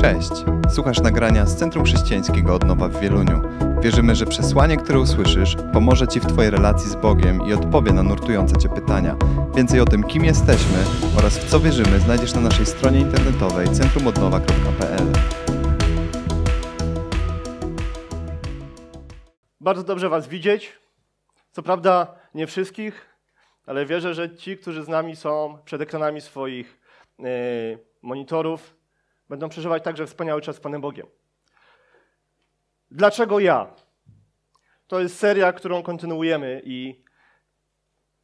Cześć! Słuchasz nagrania z Centrum Chrześcijańskiego Odnowa w Wieluniu. Wierzymy, że przesłanie, które usłyszysz, pomoże Ci w Twojej relacji z Bogiem i odpowie na nurtujące Cię pytania. Więcej o tym, kim jesteśmy oraz w co wierzymy, znajdziesz na naszej stronie internetowej centrumodnowa.pl. Bardzo dobrze Was widzieć. Co prawda nie wszystkich, ale wierzę, że ci, którzy z nami są przed ekranami swoich yy, monitorów, będą przeżywać także wspaniały czas z Panem Bogiem. Dlaczego ja? To jest seria, którą kontynuujemy i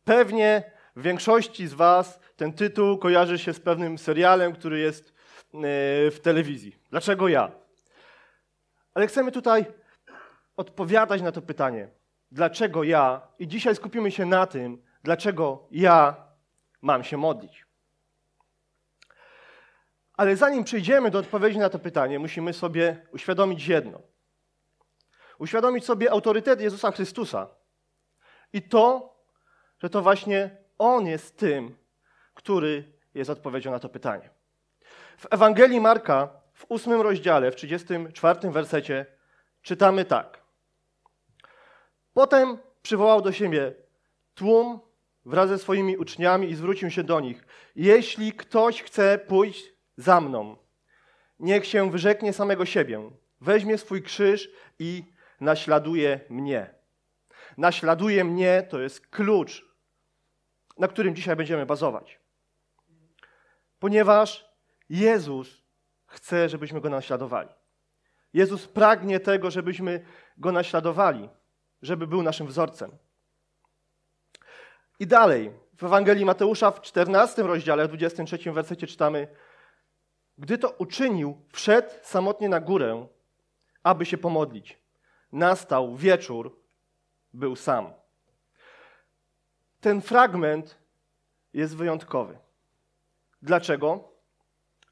pewnie w większości z Was ten tytuł kojarzy się z pewnym serialem, który jest yy, w telewizji. Dlaczego ja? Ale chcemy tutaj odpowiadać na to pytanie. Dlaczego ja? I dzisiaj skupimy się na tym, dlaczego ja mam się modlić. Ale zanim przejdziemy do odpowiedzi na to pytanie, musimy sobie uświadomić jedno. Uświadomić sobie autorytet Jezusa Chrystusa i to, że to właśnie On jest tym, który jest odpowiedzią na to pytanie. W Ewangelii Marka w ósmym rozdziale, w 34 wersecie czytamy tak. Potem przywołał do siebie tłum wraz ze swoimi uczniami i zwrócił się do nich. Jeśli ktoś chce pójść za mną, niech się wyrzeknie samego siebie, weźmie swój krzyż i naśladuje mnie. Naśladuje mnie to jest klucz, na którym dzisiaj będziemy bazować. Ponieważ Jezus chce, żebyśmy go naśladowali. Jezus pragnie tego, żebyśmy go naśladowali, żeby był naszym wzorcem. I dalej, w Ewangelii Mateusza w 14 rozdziale, w 23 wersecie czytamy: Gdy to uczynił, wszedł samotnie na górę, aby się pomodlić. Nastał wieczór, był sam. Ten fragment jest wyjątkowy. Dlaczego?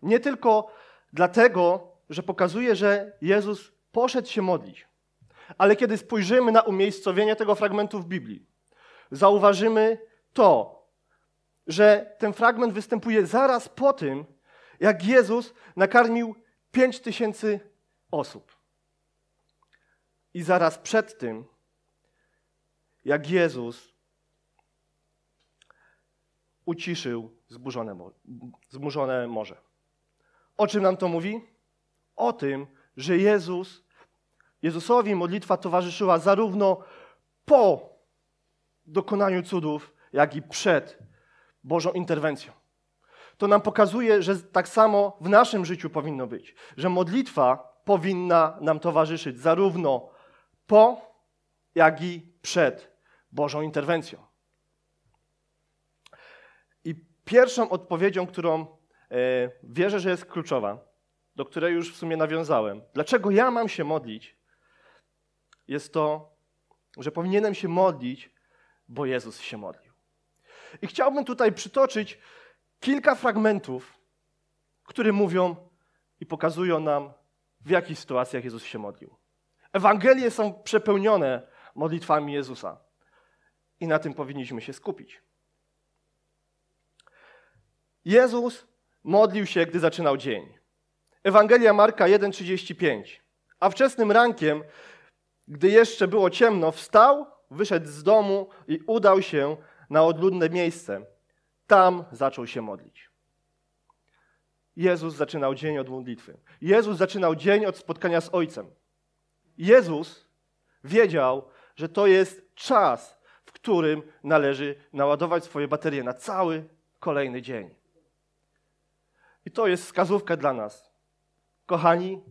Nie tylko dlatego, że pokazuje, że Jezus poszedł się modlić, ale kiedy spojrzymy na umiejscowienie tego fragmentu w Biblii, zauważymy to, że ten fragment występuje zaraz po tym, jak Jezus nakarmił pięć tysięcy osób. I zaraz przed tym, jak Jezus uciszył zburzone, morze. O czym nam to mówi? O tym, że Jezus, Jezusowi modlitwa towarzyszyła zarówno po dokonaniu cudów, jak i przed Bożą interwencją. To nam pokazuje, że tak samo w naszym życiu powinno być, że modlitwa powinna nam towarzyszyć zarówno po, jak i przed Bożą interwencją. I pierwszą odpowiedzią, którą e, wierzę, że jest kluczowa, do której już w sumie nawiązałem, dlaczego ja mam się modlić, jest to, że powinienem się modlić, bo Jezus się modlił. I chciałbym tutaj przytoczyć kilka fragmentów, które mówią i pokazują nam, w jakich sytuacjach Jezus się modlił. Ewangelie są przepełnione modlitwami Jezusa i na tym powinniśmy się skupić. Jezus modlił się, gdy zaczynał dzień. Ewangelia Marka 1,35. A wczesnym rankiem, gdy jeszcze było ciemno, wstał, wyszedł z domu i udał się na odludne miejsce. Tam zaczął się modlić. Jezus zaczynał dzień od modlitwy. Jezus zaczynał dzień od spotkania z Ojcem. Jezus wiedział, że to jest czas, w którym należy naładować swoje baterie na cały kolejny dzień. I to jest wskazówka dla nas. Kochani,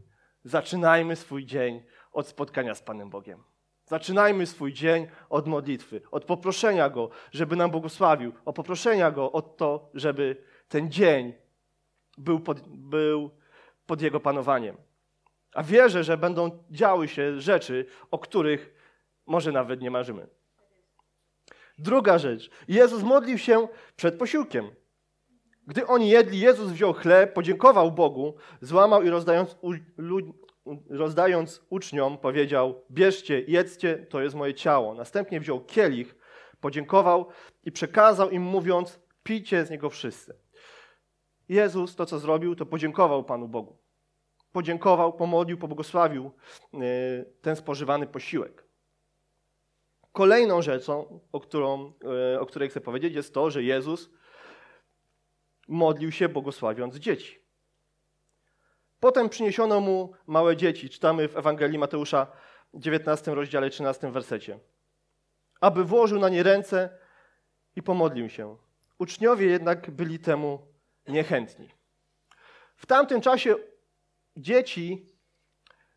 zaczynajmy swój dzień od spotkania z Panem Bogiem. Zaczynajmy swój dzień od modlitwy, od poproszenia Go, żeby nam błogosławił, od poproszenia Go o to, żeby ten dzień był pod, był pod Jego panowaniem. A wierzę, że będą działy się rzeczy, o których może nawet nie marzymy. Druga rzecz. Jezus modlił się przed posiłkiem. Gdy oni jedli, Jezus wziął chleb, podziękował Bogu, złamał i rozdając rozdając uczniom, powiedział: Bierzcie, jedzcie, to jest moje ciało. Następnie wziął kielich, podziękował i przekazał im, mówiąc: Pijcie z niego wszyscy. Jezus to, co zrobił, to podziękował Panu Bogu. podziękował, pomodlił, pobłogosławił y, ten spożywany posiłek. Kolejną rzeczą, o, którą, y, o której chcę powiedzieć, jest to, że Jezus modlił się błogosławiąc dzieci. Potem przyniesiono mu małe dzieci, czytamy w Ewangelii Mateusza 19 rozdziale 13 wersecie. Aby włożył na nie ręce i pomodlił się. Uczniowie jednak byli temu niechętni. W tamtym czasie dzieci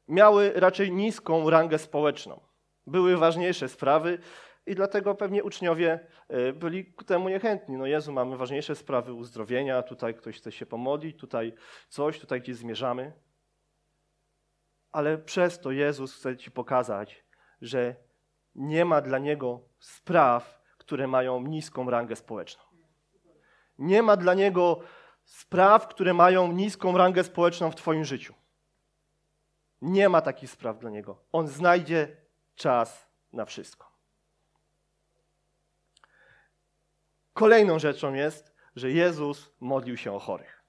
miały raczej niską rangę społeczną. Były ważniejsze sprawy i dlatego pewnie uczniowie e, byli ku temu niechętni. No Jezu, mamy ważniejsze sprawy uzdrowienia, tutaj ktoś chce się pomodlić, tutaj coś, tutaj gdzieś zmierzamy. Ale przez to Jezus chce Ci pokazać, że nie ma dla Niego spraw, które mają niską rangę społeczną. Nie ma dla Niego spraw, które mają niską rangę społeczną w Twoim życiu. Nie ma takich spraw dla Niego. On znajdzie czas na wszystko. Kolejną rzeczą jest, że Jezus modlił się o chorych.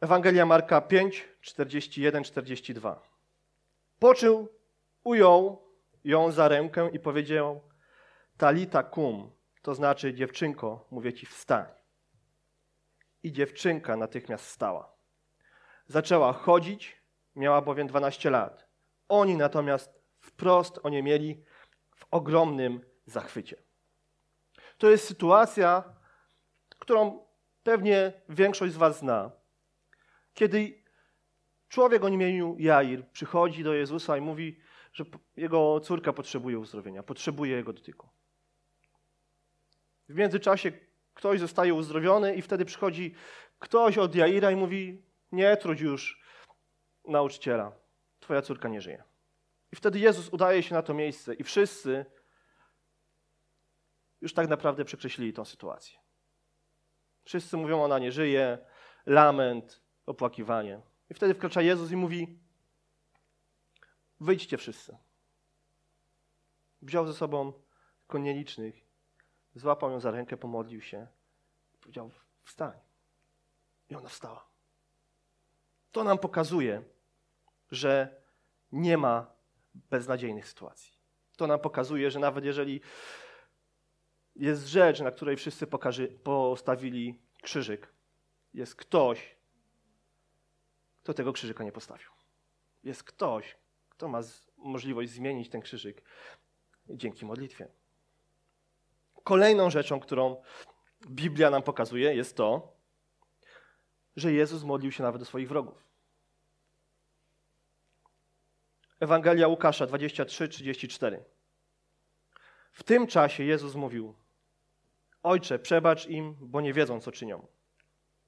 Ewangelia Marka 5, 41, 42. Poczył, ujął ją za rękę i powiedział: Talita kum, to znaczy dziewczynko, mówię ci, wstań. I dziewczynka natychmiast stała. Zaczęła chodzić, miała bowiem 12 lat. Oni natomiast wprost o nie mieli w ogromnym zachwycie. To jest sytuacja, którą pewnie większość z Was zna. Kiedy człowiek o imieniu Jair przychodzi do Jezusa i mówi, że jego córka potrzebuje uzdrowienia, potrzebuje jego dotyku. W międzyczasie ktoś zostaje uzdrowiony i wtedy przychodzi ktoś od Jaira i mówi, nie trudź już nauczyciela, twoja córka nie żyje. I wtedy Jezus udaje się na to miejsce i wszyscy już tak naprawdę przekreślili tę sytuację. Wszyscy mówią, ona nie żyje, lament, opłakiwanie. I wtedy wkracza Jezus i mówi, wyjdźcie wszyscy. Wziął ze sobą tylko nielicznych, złapał ją za rękę, pomodlił się, powiedział, wstań. I ona wstała. To nam pokazuje, że nie ma beznadziejnych sytuacji. To nam pokazuje, że nawet jeżeli jest rzecz, na której wszyscy postawili krzyżyk, jest ktoś, kto tego krzyżyka nie postawił. Jest ktoś, kto ma możliwość zmienić ten krzyżyk dzięki modlitwie. Kolejną rzeczą, którą Biblia nam pokazuje, jest to, że Jezus modlił się nawet do swoich wrogów. Ewangelia Łukasza 23-34. W tym czasie Jezus mówił: Ojcze, przebacz im, bo nie wiedzą, co czynią.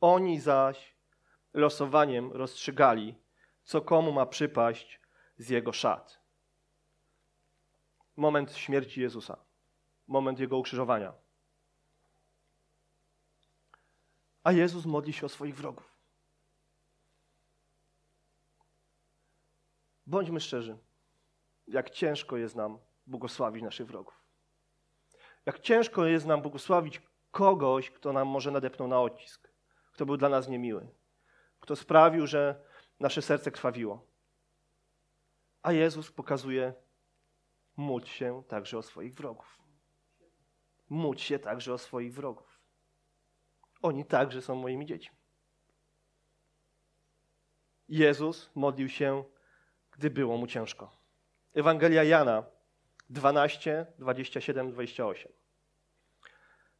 Oni zaś losowaniem rozstrzygali, co komu ma przypaść z jego szat. Moment śmierci Jezusa, moment jego ukrzyżowania. A Jezus modli się o swoich wrogów. Bądźmy szczerzy, jak ciężko jest nam błogosławić naszych wrogów. Jak ciężko jest nam błogosławić kogoś, kto nam może nadepnął na odcisk, kto był dla nas niemiły, kto sprawił, że nasze serce krwawiło. A Jezus pokazuje, módl się także o swoich wrogów. Módl się także o swoich wrogów. Oni także są moimi dziećmi. Jezus modlił się, gdy było mu ciężko. Ewangelia Jana 12, 27, 28.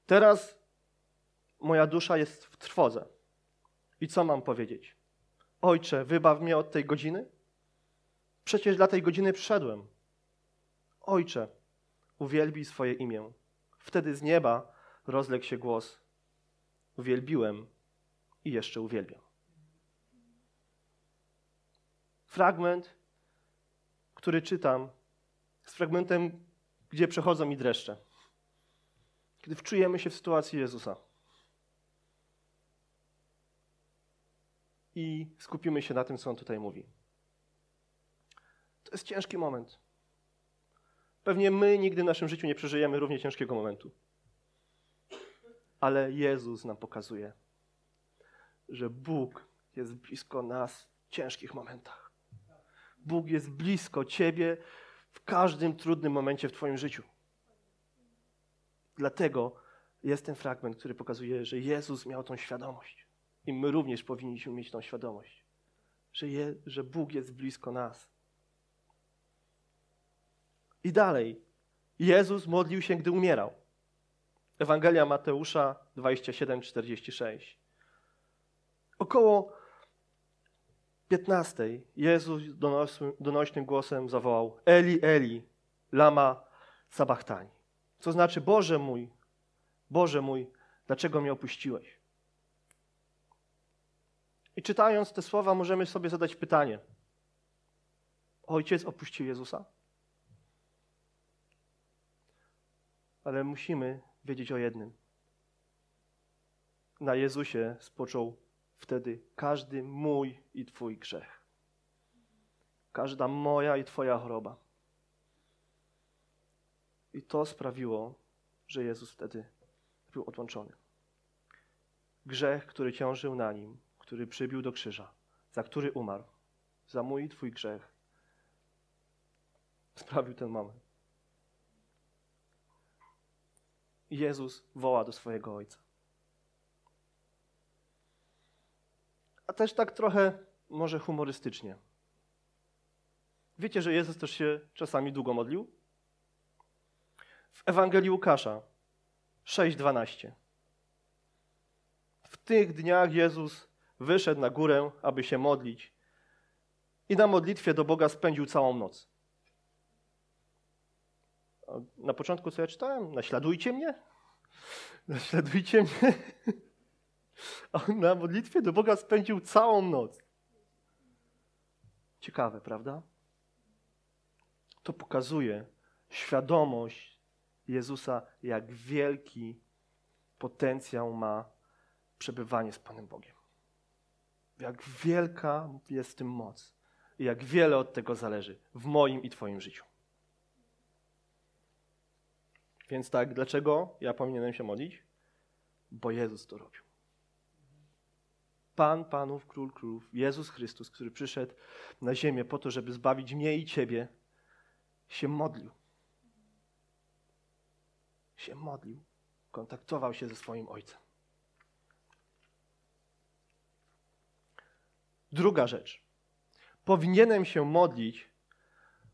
Teraz moja dusza jest w trwodze. I co mam powiedzieć? Ojcze, wybaw mnie od tej godziny? Przecież dla tej godziny przyszedłem. Ojcze, uwielbij swoje imię. Wtedy z nieba rozległ się głos. Uwielbiłem i jeszcze uwielbiam. Fragment, który czytam, z fragmentem, gdzie przechodzą mi dreszcze. Kiedy wczujemy się w sytuacji Jezusa. I skupimy się na tym, co On tutaj mówi. To jest ciężki moment. Pewnie my nigdy w naszym życiu nie przeżyjemy równie ciężkiego momentu. Ale Jezus nam pokazuje, że Bóg jest blisko nas w ciężkich momentach. Bóg jest blisko ciebie w każdym trudnym momencie w twoim życiu. Dlatego jest ten fragment, który pokazuje, że Jezus miał tą świadomość. I my również powinniśmy mieć tą świadomość, że, je, że Bóg jest blisko nas. I dalej. Jezus modlił się, gdy umierał. Ewangelia Mateusza 27:46. Około 15 Jezus donosłym, donośnym głosem zawołał: Eli, Eli, lama sabachthani. Co znaczy: Boże mój, Boże mój, dlaczego mnie opuściłeś? I czytając te słowa, możemy sobie zadać pytanie: Ojciec opuścił Jezusa? Ale musimy wiedzieć o jednym. Na Jezusie spoczął wtedy każdy mój i Twój grzech. Każda moja i Twoja choroba. I to sprawiło, że Jezus wtedy był odłączony. Grzech, który ciążył na nim, który przybił do krzyża, za który umarł, za mój i Twój grzech, sprawił ten moment. Jezus woła do swojego Ojca. Też tak trochę może humorystycznie. Wiecie, że Jezus też się czasami długo modlił? W Ewangelii Łukasza 6:12. W tych dniach Jezus wyszedł na górę, aby się modlić i na modlitwie do Boga spędził całą noc. Na początku co ja czytałem? Naśladujcie mnie? Naśladujcie mnie? A na modlitwie do Boga spędził całą noc. Ciekawe, prawda? To pokazuje świadomość Jezusa, jak wielki potencjał ma przebywanie z Panem Bogiem. Jak wielka jest w tym moc. I jak wiele od tego zależy w moim i Twoim życiu. Więc tak, dlaczego ja powinienem się modlić? Bo Jezus to robił. Pan Panów, Król Królów, Jezus Chrystus, który przyszedł na ziemię po to, żeby zbawić mnie i Ciebie, się modlił. Się modlił. Kontaktował się ze swoim Ojcem. Druga rzecz. Powinienem się modlić,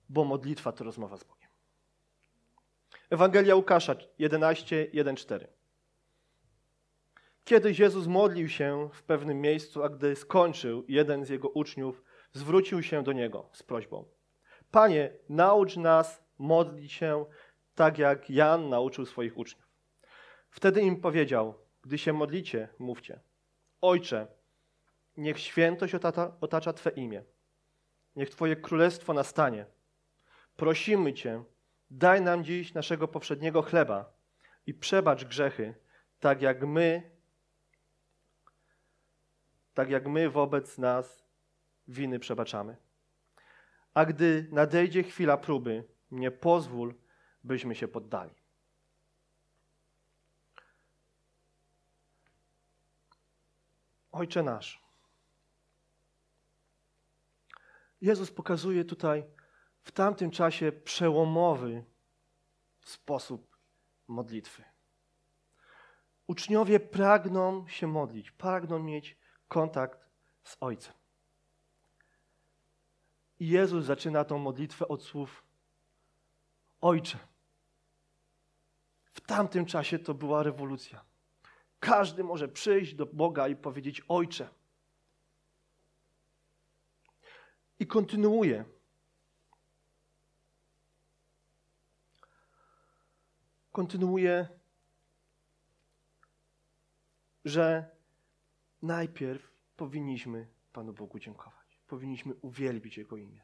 bo modlitwa to rozmowa z Bogiem. Ewangelia Łukasza 11, 1, 4. Kiedyś Jezus modlił się w pewnym miejscu, a gdy skończył, jeden z jego uczniów zwrócił się do niego z prośbą: Panie, naucz nas modlić się tak, jak Jan nauczył swoich uczniów. Wtedy im powiedział: Gdy się modlicie, mówcie: Ojcze, niech świętość otacza, Twe imię, niech Twoje królestwo nastanie. Prosimy Cię, daj nam dziś naszego powszedniego chleba i przebacz grzechy, tak jak my tak jak my wobec nas winy przebaczamy. A gdy nadejdzie chwila próby, nie pozwól, byśmy się poddali. Ojcze nasz. Jezus pokazuje tutaj w tamtym czasie przełomowy sposób modlitwy. Uczniowie pragną się modlić, pragną mieć kontakt z Ojcem. I Jezus zaczyna tą modlitwę od słów Ojcze. W tamtym czasie to była rewolucja. Każdy może przyjść do Boga i powiedzieć Ojcze. I kontynuuje. Kontynuuje, że najpierw powinniśmy Panu Bogu dziękować. Powinniśmy uwielbić Jego imię.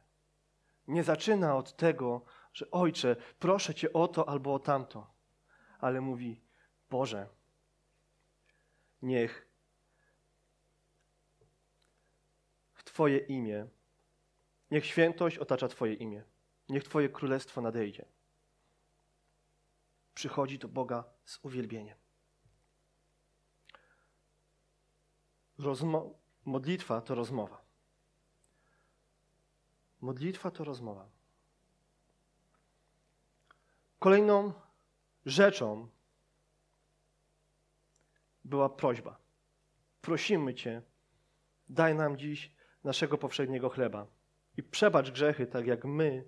Nie zaczyna od tego, że Ojcze, proszę Cię o to albo o tamto, ale mówi: Boże, niech w Twoje imię, niech świętość otacza Twoje imię, niech Twoje królestwo nadejdzie. Przychodzi do Boga z uwielbieniem. Rozmo- modlitwa to rozmowa. Modlitwa to rozmowa. Kolejną rzeczą była prośba. Prosimy Cię, daj nam dziś naszego powszedniego chleba i przebacz grzechy, tak jak my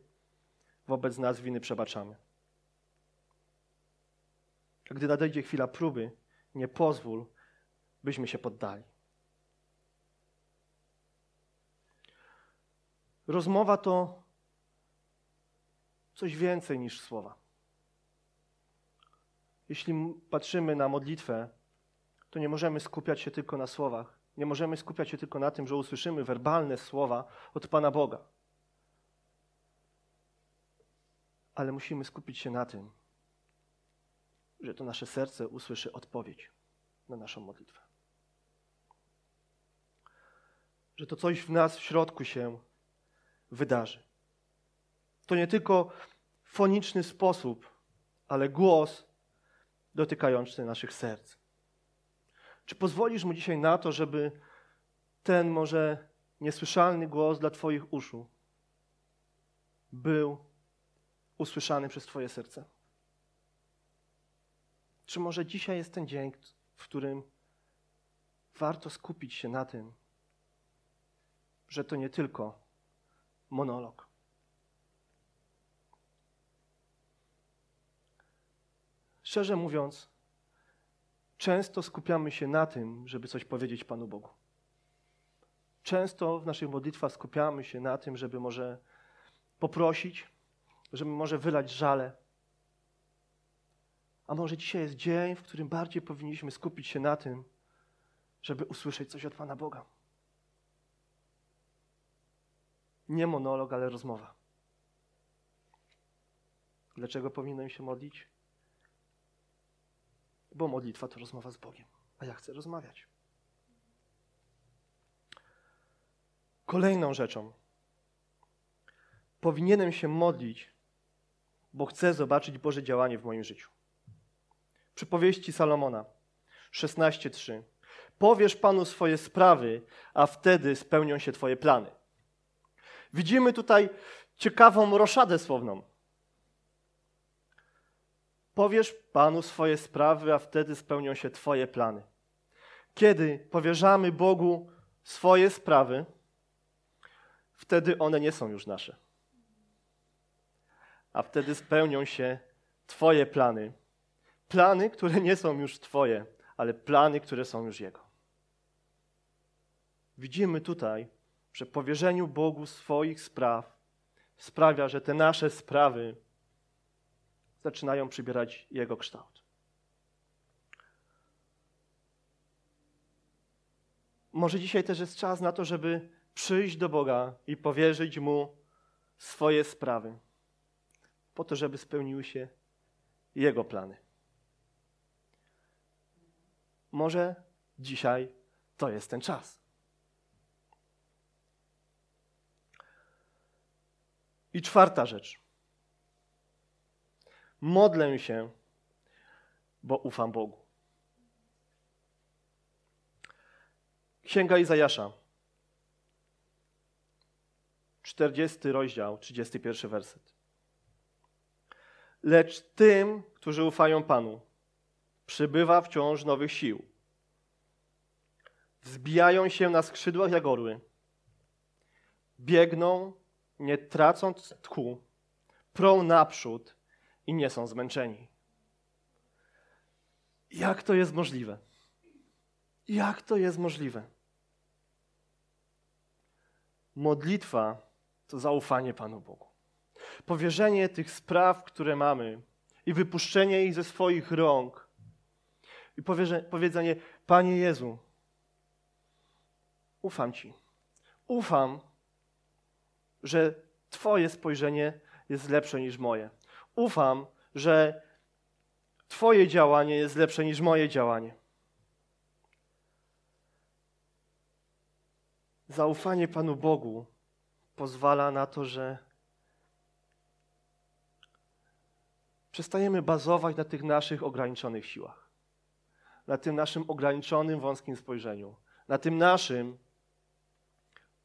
wobec nas winy przebaczamy. Gdy nadejdzie chwila próby, nie pozwól, byśmy się poddali. Rozmowa to coś więcej niż słowa. Jeśli patrzymy na modlitwę, to nie możemy skupiać się tylko na słowach. Nie możemy skupiać się tylko na tym, że usłyszymy werbalne słowa od Pana Boga. Ale musimy skupić się na tym, że to nasze serce usłyszy odpowiedź na naszą modlitwę. Że to coś w nas w środku się wydarzy. To nie tylko foniczny sposób, ale głos dotykający naszych serc. Czy pozwolisz mu dzisiaj na to, żeby ten może niesłyszalny głos dla Twoich uszu był usłyszany przez Twoje serce? Czy może dzisiaj jest ten dzień, w którym warto skupić się na tym, że to nie tylko monolog? Szczerze mówiąc, często skupiamy się na tym, żeby coś powiedzieć Panu Bogu. Często w naszych modlitwach skupiamy się na tym, żeby może poprosić, żeby może wylać żale. A może dzisiaj jest dzień, w którym bardziej powinniśmy skupić się na tym, żeby usłyszeć coś od Pana Boga. Nie monolog, ale rozmowa. Dlaczego powinienem się modlić? Bo modlitwa to rozmowa z Bogiem, a ja chcę rozmawiać. Kolejną rzeczą. Powinienem się modlić, bo chcę zobaczyć Boże działanie w moim życiu. Przypowieści Salomona 16:3. Powiesz Panu swoje sprawy, a wtedy spełnią się Twoje plany. Widzimy tutaj ciekawą roszadę słowną. Powiesz Panu swoje sprawy, a wtedy spełnią się Twoje plany. Kiedy powierzamy Bogu swoje sprawy, wtedy one nie są już nasze. A wtedy spełnią się Twoje plany. Plany, które nie są już Twoje, ale plany, które są już Jego. Widzimy tutaj, że powierzeniu Bogu swoich spraw sprawia, że te nasze sprawy zaczynają przybierać Jego kształt. Może dzisiaj też jest czas na to, żeby przyjść do Boga i powierzyć Mu swoje sprawy, po to, żeby spełniły się Jego plany. Może dzisiaj to jest ten czas. I czwarta rzecz. Modlę się, bo ufam Bogu. Księga Izajasza, 40 rozdział, 31 werset. Lecz tym, którzy ufają Panu, przybywa wciąż nowych sił. Wzbijają się na skrzydłach jak orły. Biegną, nie tracąc tchu, prą naprzód i nie są zmęczeni. Jak to jest możliwe? Jak to jest możliwe? Modlitwa to zaufanie Panu Bogu. Powierzenie tych spraw, które mamy i wypuszczenie ich ze swoich rąk i powiedzenie, Panie Jezu, ufam Ci. Ufam, że Twoje spojrzenie jest lepsze niż moje. Ufam, że Twoje działanie jest lepsze niż moje działanie. Zaufanie Panu Bogu pozwala na to, że przestajemy bazować na tych naszych ograniczonych siłach, na tym naszym ograniczonym, wąskim spojrzeniu, na tym naszym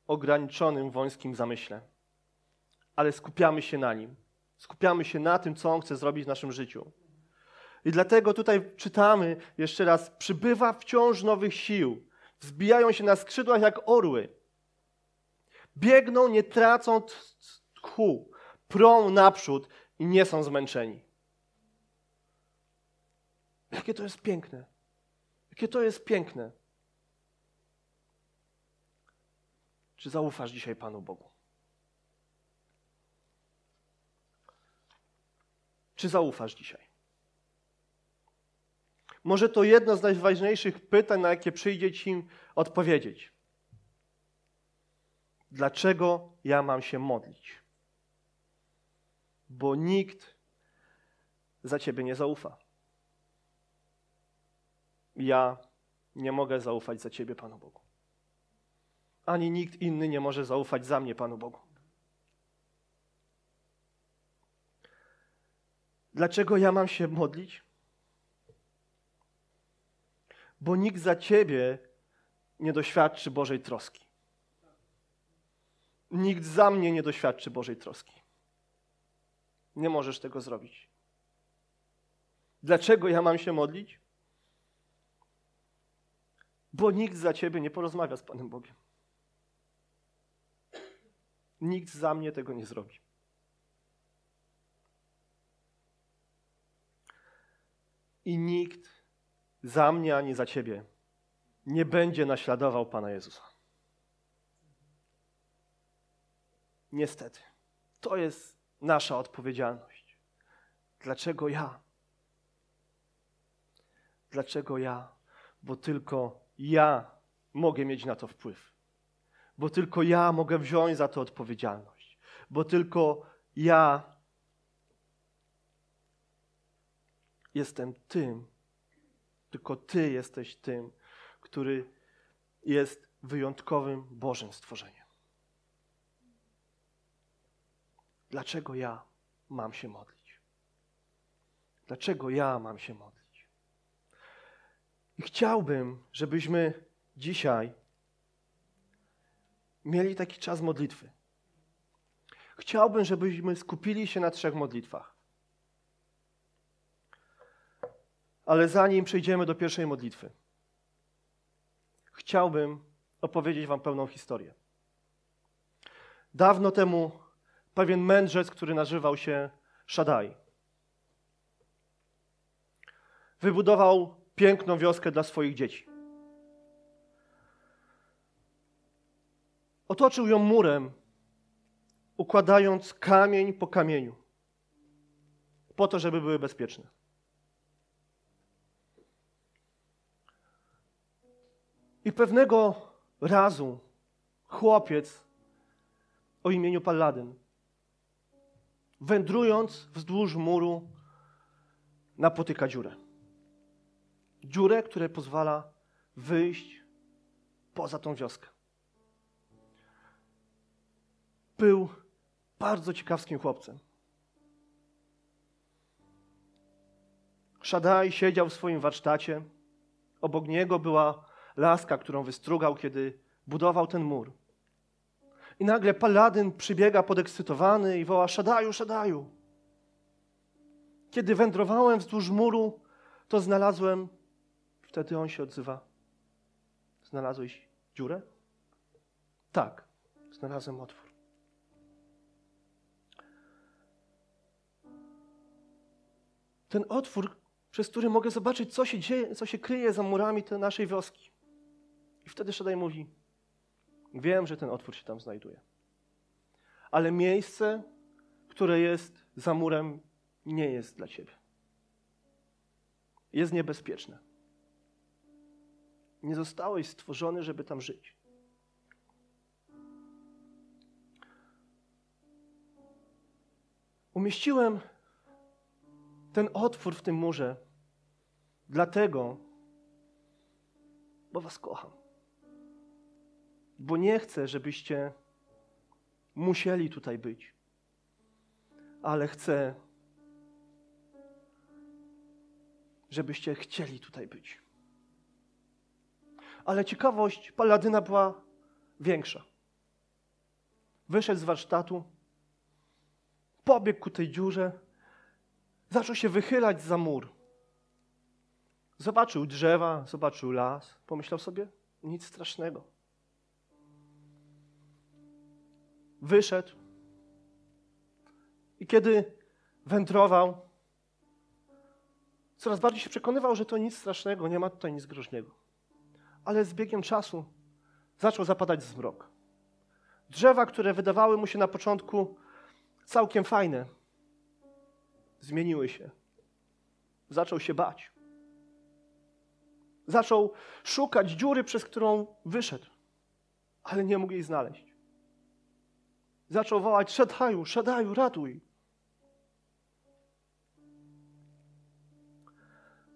ograniczonym, wąskim zamyśle, ale skupiamy się na nim. Skupiamy się na tym, co On chce zrobić w naszym życiu. I dlatego tutaj czytamy jeszcze raz: przybywa wciąż nowych sił, wzbijają się na skrzydłach jak orły, biegną, nie tracą tchu, prą naprzód i nie są zmęczeni. Jakie to jest piękne. Jakie to jest piękne. Czy zaufasz dzisiaj Panu Bogu? Czy zaufasz dzisiaj? Może to jedno z najważniejszych pytań, na jakie przyjdzie Ci odpowiedzieć. Dlaczego ja mam się modlić? Bo nikt za Ciebie nie zaufa. Ja nie mogę zaufać za Ciebie, Panu Bogu. Ani nikt inny nie może zaufać za mnie, Panu Bogu. Dlaczego ja mam się modlić? Bo nikt za Ciebie nie doświadczy Bożej troski. Nikt za mnie nie doświadczy Bożej troski. Nie możesz tego zrobić. Dlaczego ja mam się modlić? Bo nikt za ciebie nie porozmawia z Panem Bogiem. Nikt za mnie tego nie zrobi. I nikt za mnie ani za ciebie nie będzie naśladował Pana Jezusa. Niestety, to jest nasza odpowiedzialność. Dlaczego ja? Dlaczego ja? Bo tylko ja mogę mieć na to wpływ. Bo tylko ja mogę wziąć za to odpowiedzialność. Bo tylko ja jestem tym, tylko Ty jesteś tym, który jest wyjątkowym Bożym stworzeniem. Dlaczego ja mam się modlić? Dlaczego ja mam się modlić? I chciałbym, żebyśmy dzisiaj mieli taki czas modlitwy. Chciałbym, żebyśmy skupili się na trzech modlitwach. Ale zanim przejdziemy do pierwszej modlitwy, chciałbym opowiedzieć Wam pełną historię. Dawno temu pewien mędrzec, który nazywał się Szadaj, wybudował piękną wioskę dla swoich dzieci. Otoczył ją murem, układając kamień po kamieniu, po to, żeby były bezpieczne. I pewnego razu chłopiec o imieniu Palladyn, wędrując wzdłuż muru, napotyka dziurę. Dziurę, która pozwala wyjść poza tą wioskę. Był bardzo ciekawskim chłopcem. Szadaj siedział w swoim warsztacie. Obok niego była laska, którą wystrugał, kiedy budował ten mur. I nagle paladyn przybiega podekscytowany i woła: Szadaju, Szadaju. Kiedy wędrowałem wzdłuż muru, to znalazłem. Wtedy on się odzywa: Znalazłeś dziurę? Tak, znalazłem otwór. Ten otwór, przez który mogę zobaczyć, co się dzieje, co się kryje za murami tej naszej wioski. I wtedy Szadaj mówi: Wiem, że ten otwór się tam znajduje. Ale miejsce, które jest za murem, nie jest dla ciebie. Jest niebezpieczne. Nie zostałeś stworzony, żeby tam żyć. Umieściłem ten otwór w tym murze dlatego, bo Was kocham bo nie chcę, żebyście musieli tutaj być, ale chcę, żebyście chcieli tutaj być. Ale ciekawość Paladyna była większa. Wyszedł z warsztatu, pobiegł ku tej dziurze, zaczął się wychylać za mur. Zobaczył drzewa, zobaczył las, pomyślał sobie, nic strasznego. Wyszedł i kiedy wędrował, coraz bardziej się przekonywał, że to nic strasznego, nie ma tutaj nic groźnego. Ale z biegiem czasu zaczął zapadać zmrok. Drzewa, które wydawały mu się na początku całkiem fajne, zmieniły się. Zaczął się bać. Zaczął szukać dziury, przez którą wyszedł, ale nie mógł jej znaleźć. Zaczął wołać: Szedaju, Szedaju, ratuj!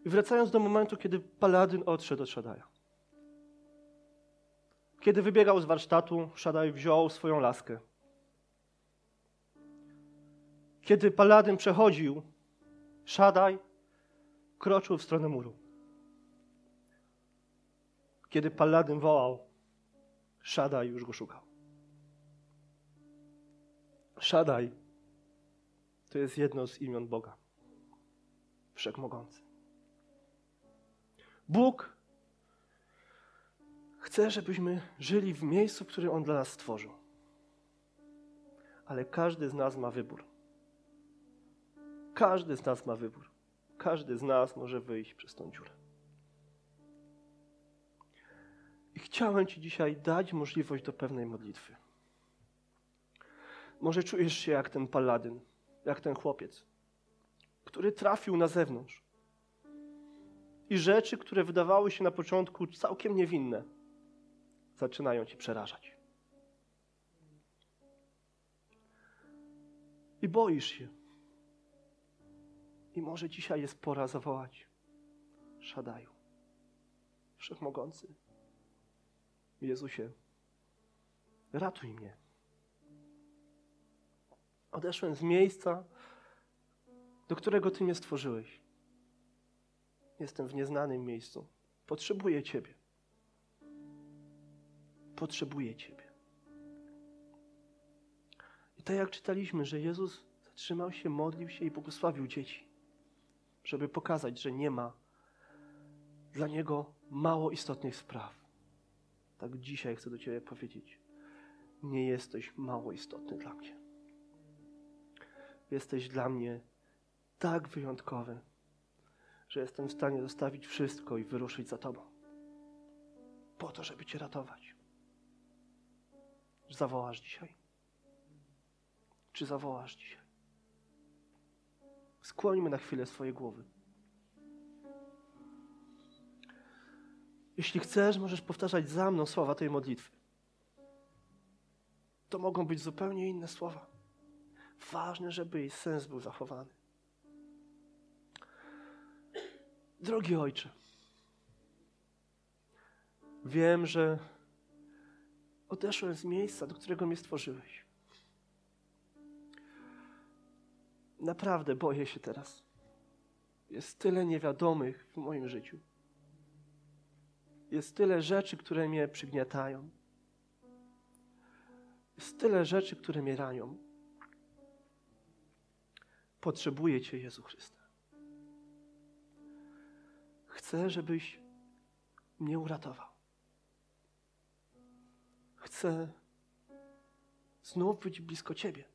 I wracając do momentu, kiedy Paladyn odszedł od Szadaja. Kiedy wybiegał z warsztatu, Szadaj wziął swoją laskę. Kiedy Paladyn przechodził, Szadaj kroczył w stronę muru. Kiedy Paladyn wołał, Szadaj już go szukał. Szadaj to jest jedno z imion Boga. Wszechmogący. Bóg chce, żebyśmy żyli w miejscu, które On dla nas stworzył. Ale każdy z nas ma wybór. Każdy z nas ma wybór. Każdy z nas może wyjść przez tą dziurę. I chciałem Ci dzisiaj dać możliwość do pewnej modlitwy. Może czujesz się jak ten paladyn, jak ten chłopiec, który trafił na zewnątrz. I rzeczy, które wydawały się na początku całkiem niewinne, zaczynają Ci przerażać. I boisz się. I może dzisiaj jest pora zawołać Szadaju, Wszechmogący, Jezusie, ratuj mnie. Odeszłem z miejsca, do którego Ty mnie stworzyłeś. Jestem w nieznanym miejscu. Potrzebuję Ciebie. Potrzebuję Ciebie. I tak jak czytaliśmy, że Jezus zatrzymał się, modlił się i błogosławił dzieci, żeby pokazać, że nie ma dla Niego mało istotnych spraw. Tak dzisiaj chcę do Ciebie powiedzieć. Nie jesteś mało istotny dla mnie. Jesteś dla mnie tak wyjątkowy, że jestem w stanie zostawić wszystko i wyruszyć za Tobą. Po to, żeby Cię ratować. Zawołasz dzisiaj? Czy zawołasz dzisiaj? Skłońmy na chwilę swoje głowy. Jeśli chcesz, możesz powtarzać za mną słowa tej modlitwy. To mogą być zupełnie inne słowa. Ważne, żeby jej sens był zachowany. Drogi Ojcze, wiem, że odeszłem z miejsca, do którego mnie stworzyłeś. Naprawdę boję się teraz. Jest tyle niewiadomych w moim życiu. Jest tyle rzeczy, które mnie przygniatają. Jest tyle rzeczy, które mnie ranią. Potrzebuję Cię, Jezu Chryste. Chcę, żebyś mnie uratował. Chcę znów być blisko Ciebie.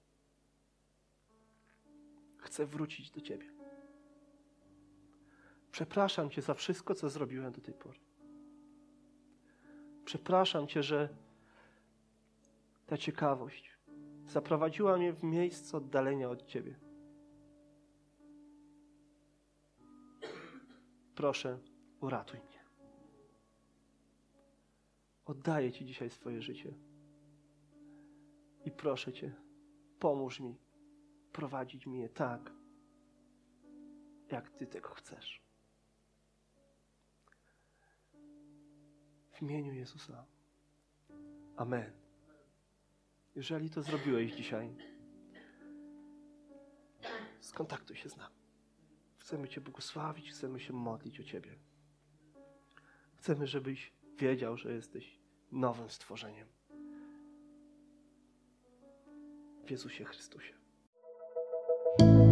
Chcę wrócić do Ciebie. Przepraszam Cię za wszystko, co zrobiłem do tej pory. Przepraszam Cię, że ta ciekawość zaprowadziła mnie w miejsce oddalenia od Ciebie. Proszę, uratuj mnie. Oddaję Ci dzisiaj swoje życie. I proszę Cię, pomóż mi prowadzić mnie tak, jak Ty tego chcesz. W imieniu Jezusa. Amen. Jeżeli to zrobiłeś dzisiaj, skontaktuj się z nami. Chcemy Cię błogosławić, chcemy się modlić o Ciebie. Chcemy, żebyś wiedział, że jesteś nowym stworzeniem. W Jezusie Chrystusie.